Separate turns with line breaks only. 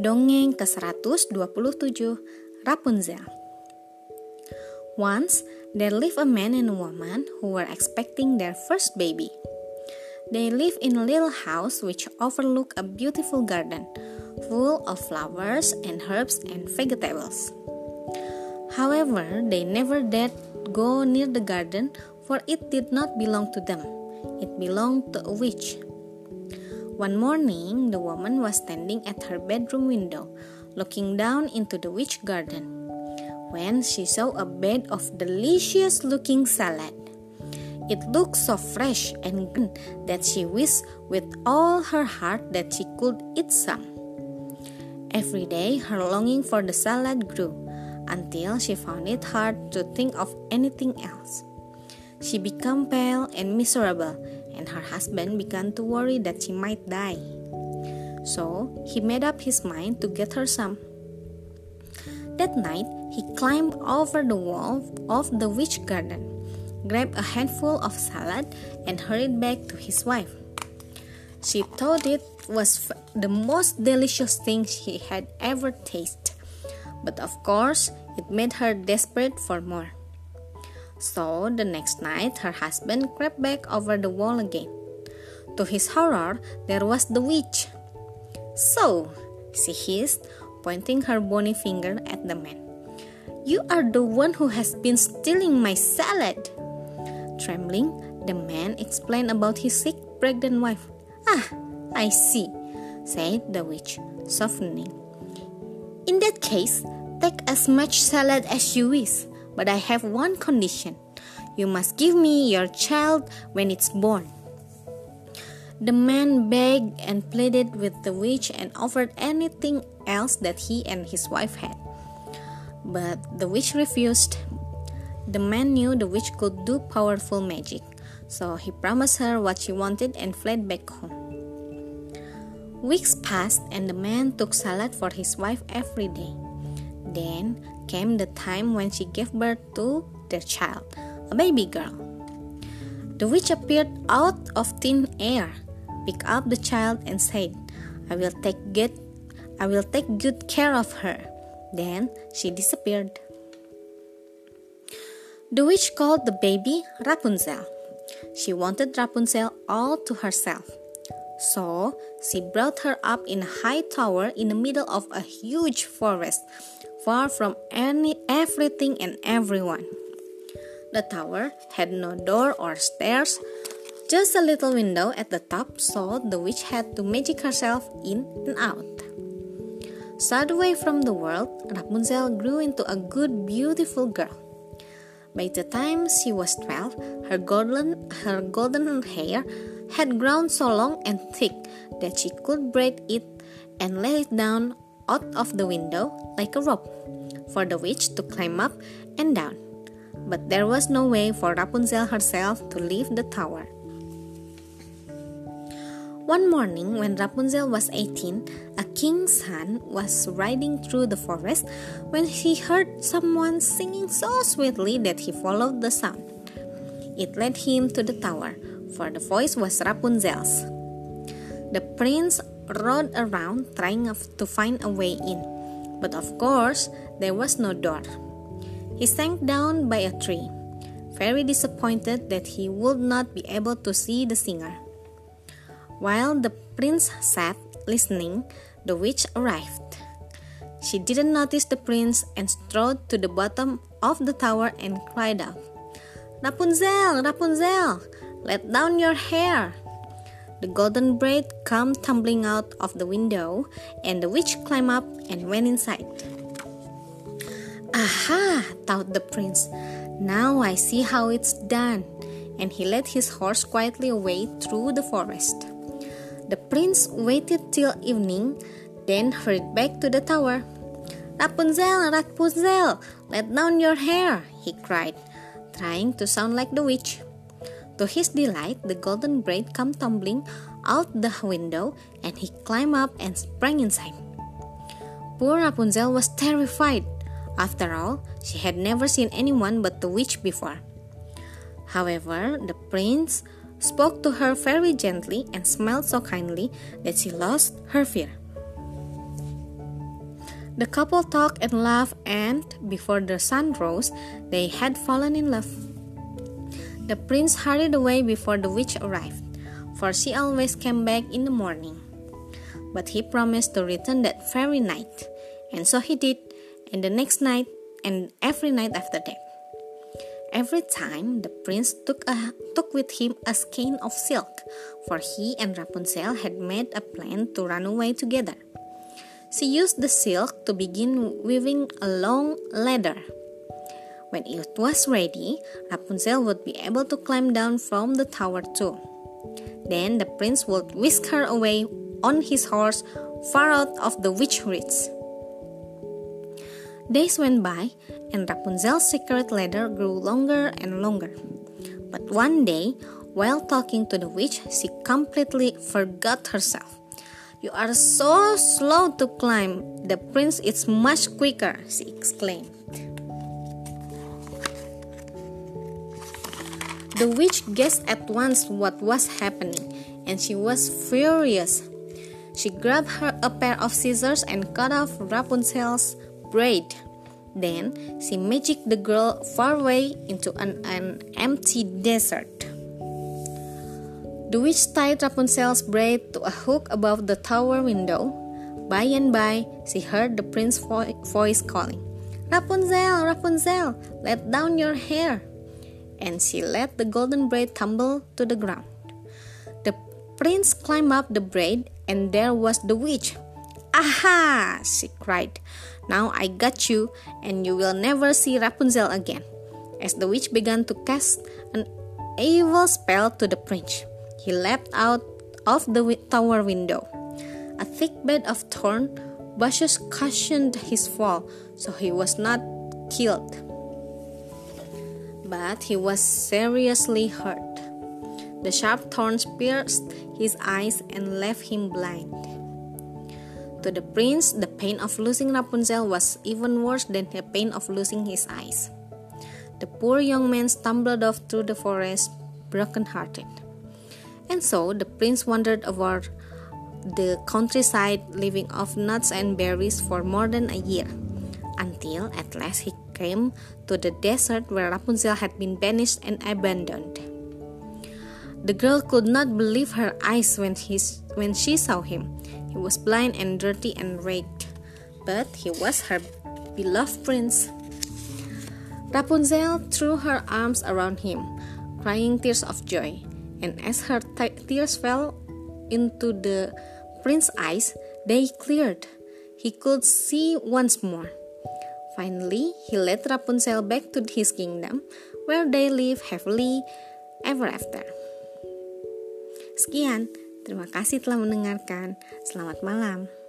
Dongeng ke-127 Rapunzel Once, there lived a man and a woman who were expecting their first baby. They lived in a little house which overlooked a beautiful garden full of flowers and herbs and vegetables. However, they never dared go near the garden for it did not belong to them. It belonged to a witch. One morning, the woman was standing at her bedroom window, looking down into the witch garden, when she saw a bed of delicious looking salad. It looked so fresh and green that she wished with all her heart that she could eat some. Every day, her longing for the salad grew until she found it hard to think of anything else. She became pale and miserable and her husband began to worry that she might die. So he made up his mind to get her some. That night, he climbed over the wall of the witch garden, grabbed a handful of salad, and hurried back to his wife. She thought it was the most delicious thing she had ever tasted, but of course, it made her desperate for more. So the next night, her husband crept back over the wall again. To his horror, there was the witch. So, she hissed, pointing her bony finger at the man. You are the one who has been stealing my salad. Trembling, the man explained about his sick, pregnant wife. Ah, I see, said the witch, softening. In that case, take as much salad as you wish but I have one condition. You must give me your child when it's born. The man begged and pleaded with the witch and offered anything else that he and his wife had. But the witch refused. The man knew the witch could do powerful magic, so he promised her what she wanted and fled back home. Weeks passed, and the man took salad for his wife every day. Then came the time when she gave birth to their child, a baby girl. The witch appeared out of thin air, picked up the child, and said, "I will take good, I will take good care of her." Then she disappeared. The witch called the baby Rapunzel. She wanted Rapunzel all to herself. So she brought her up in a high tower in the middle of a huge forest far from any everything and everyone. The tower had no door or stairs, just a little window at the top, so the witch had to magic herself in and out. Shut away from the world, Rapunzel grew into a good, beautiful girl. By the time she was 12, her golden, her golden hair had grown so long and thick that she could braid it and lay it down out of the window like a rope for the witch to climb up and down. But there was no way for Rapunzel herself to leave the tower. One morning, when Rapunzel was 18, a king's son was riding through the forest when he heard someone singing so sweetly that he followed the sound. It led him to the tower, for the voice was Rapunzel's. The prince rode around trying to find a way in, but of course there was no door. He sank down by a tree, very disappointed that he would not be able to see the singer. While the prince sat listening, the witch arrived. She didn't notice the prince and strode to the bottom of the tower and cried out, Rapunzel, Rapunzel, let down your hair. The golden braid came tumbling out of the window, and the witch climbed up and went inside. Aha, thought the prince. Now I see how it's done. And he led his horse quietly away through the forest. The prince waited till evening, then hurried back to the tower. Rapunzel, Rapunzel, let down your hair, he cried, trying to sound like the witch. To his delight, the golden braid came tumbling out the window and he climbed up and sprang inside. Poor Rapunzel was terrified. After all, she had never seen anyone but the witch before. However, the prince spoke to her very gently and smiled so kindly that she lost her fear. The couple talked and laughed, and before the sun rose, they had fallen in love. The prince hurried away before the witch arrived, for she always came back in the morning. But he promised to return that very night, and so he did, and the next night, and every night after that. Every time the prince took, a, took with him a skein of silk, for he and Rapunzel had made a plan to run away together. She used the silk to begin weaving a long ladder. When it was ready, Rapunzel would be able to climb down from the tower too. Then the prince would whisk her away on his horse far out of the witch reach. Days went by, and Rapunzel's secret ladder grew longer and longer. But one day, while talking to the witch, she completely forgot herself. You are so slow to climb. The prince is much quicker, she exclaimed. The witch guessed at once what was happening, and she was furious. She grabbed her a pair of scissors and cut off Rapunzel's braid. Then she magicked the girl far away into an, an empty desert. The witch tied Rapunzel's braid to a hook above the tower window. By and by, she heard the prince's vo- voice calling, Rapunzel, Rapunzel, let down your hair. And she let the golden braid tumble to the ground. The prince climbed up the braid, and there was the witch. Aha! she cried. Now I got you, and you will never see Rapunzel again. As the witch began to cast an evil spell to the prince, he leapt out of the tower window. A thick bed of thorn bushes cushioned his fall, so he was not killed. But he was seriously hurt. The sharp thorns pierced his eyes and left him blind. To the prince, the pain of losing Rapunzel was even worse than the pain of losing his eyes. The poor young man stumbled off through the forest, broken hearted. And so the prince wandered over the countryside, living off nuts and berries for more than a year, until at last he came to the desert where Rapunzel had been banished and abandoned. The girl could not believe her eyes when, he, when she saw him. He was blind and dirty and ragged, but he was her beloved prince. Rapunzel threw her arms around him, crying tears of joy, and as her t- tears fell into the prince's eyes, they cleared. He could see once more. Finally, he led Rapunzel back to his kingdom, where they live happily ever after. Sekian. Terima kasih telah mendengarkan. Selamat malam.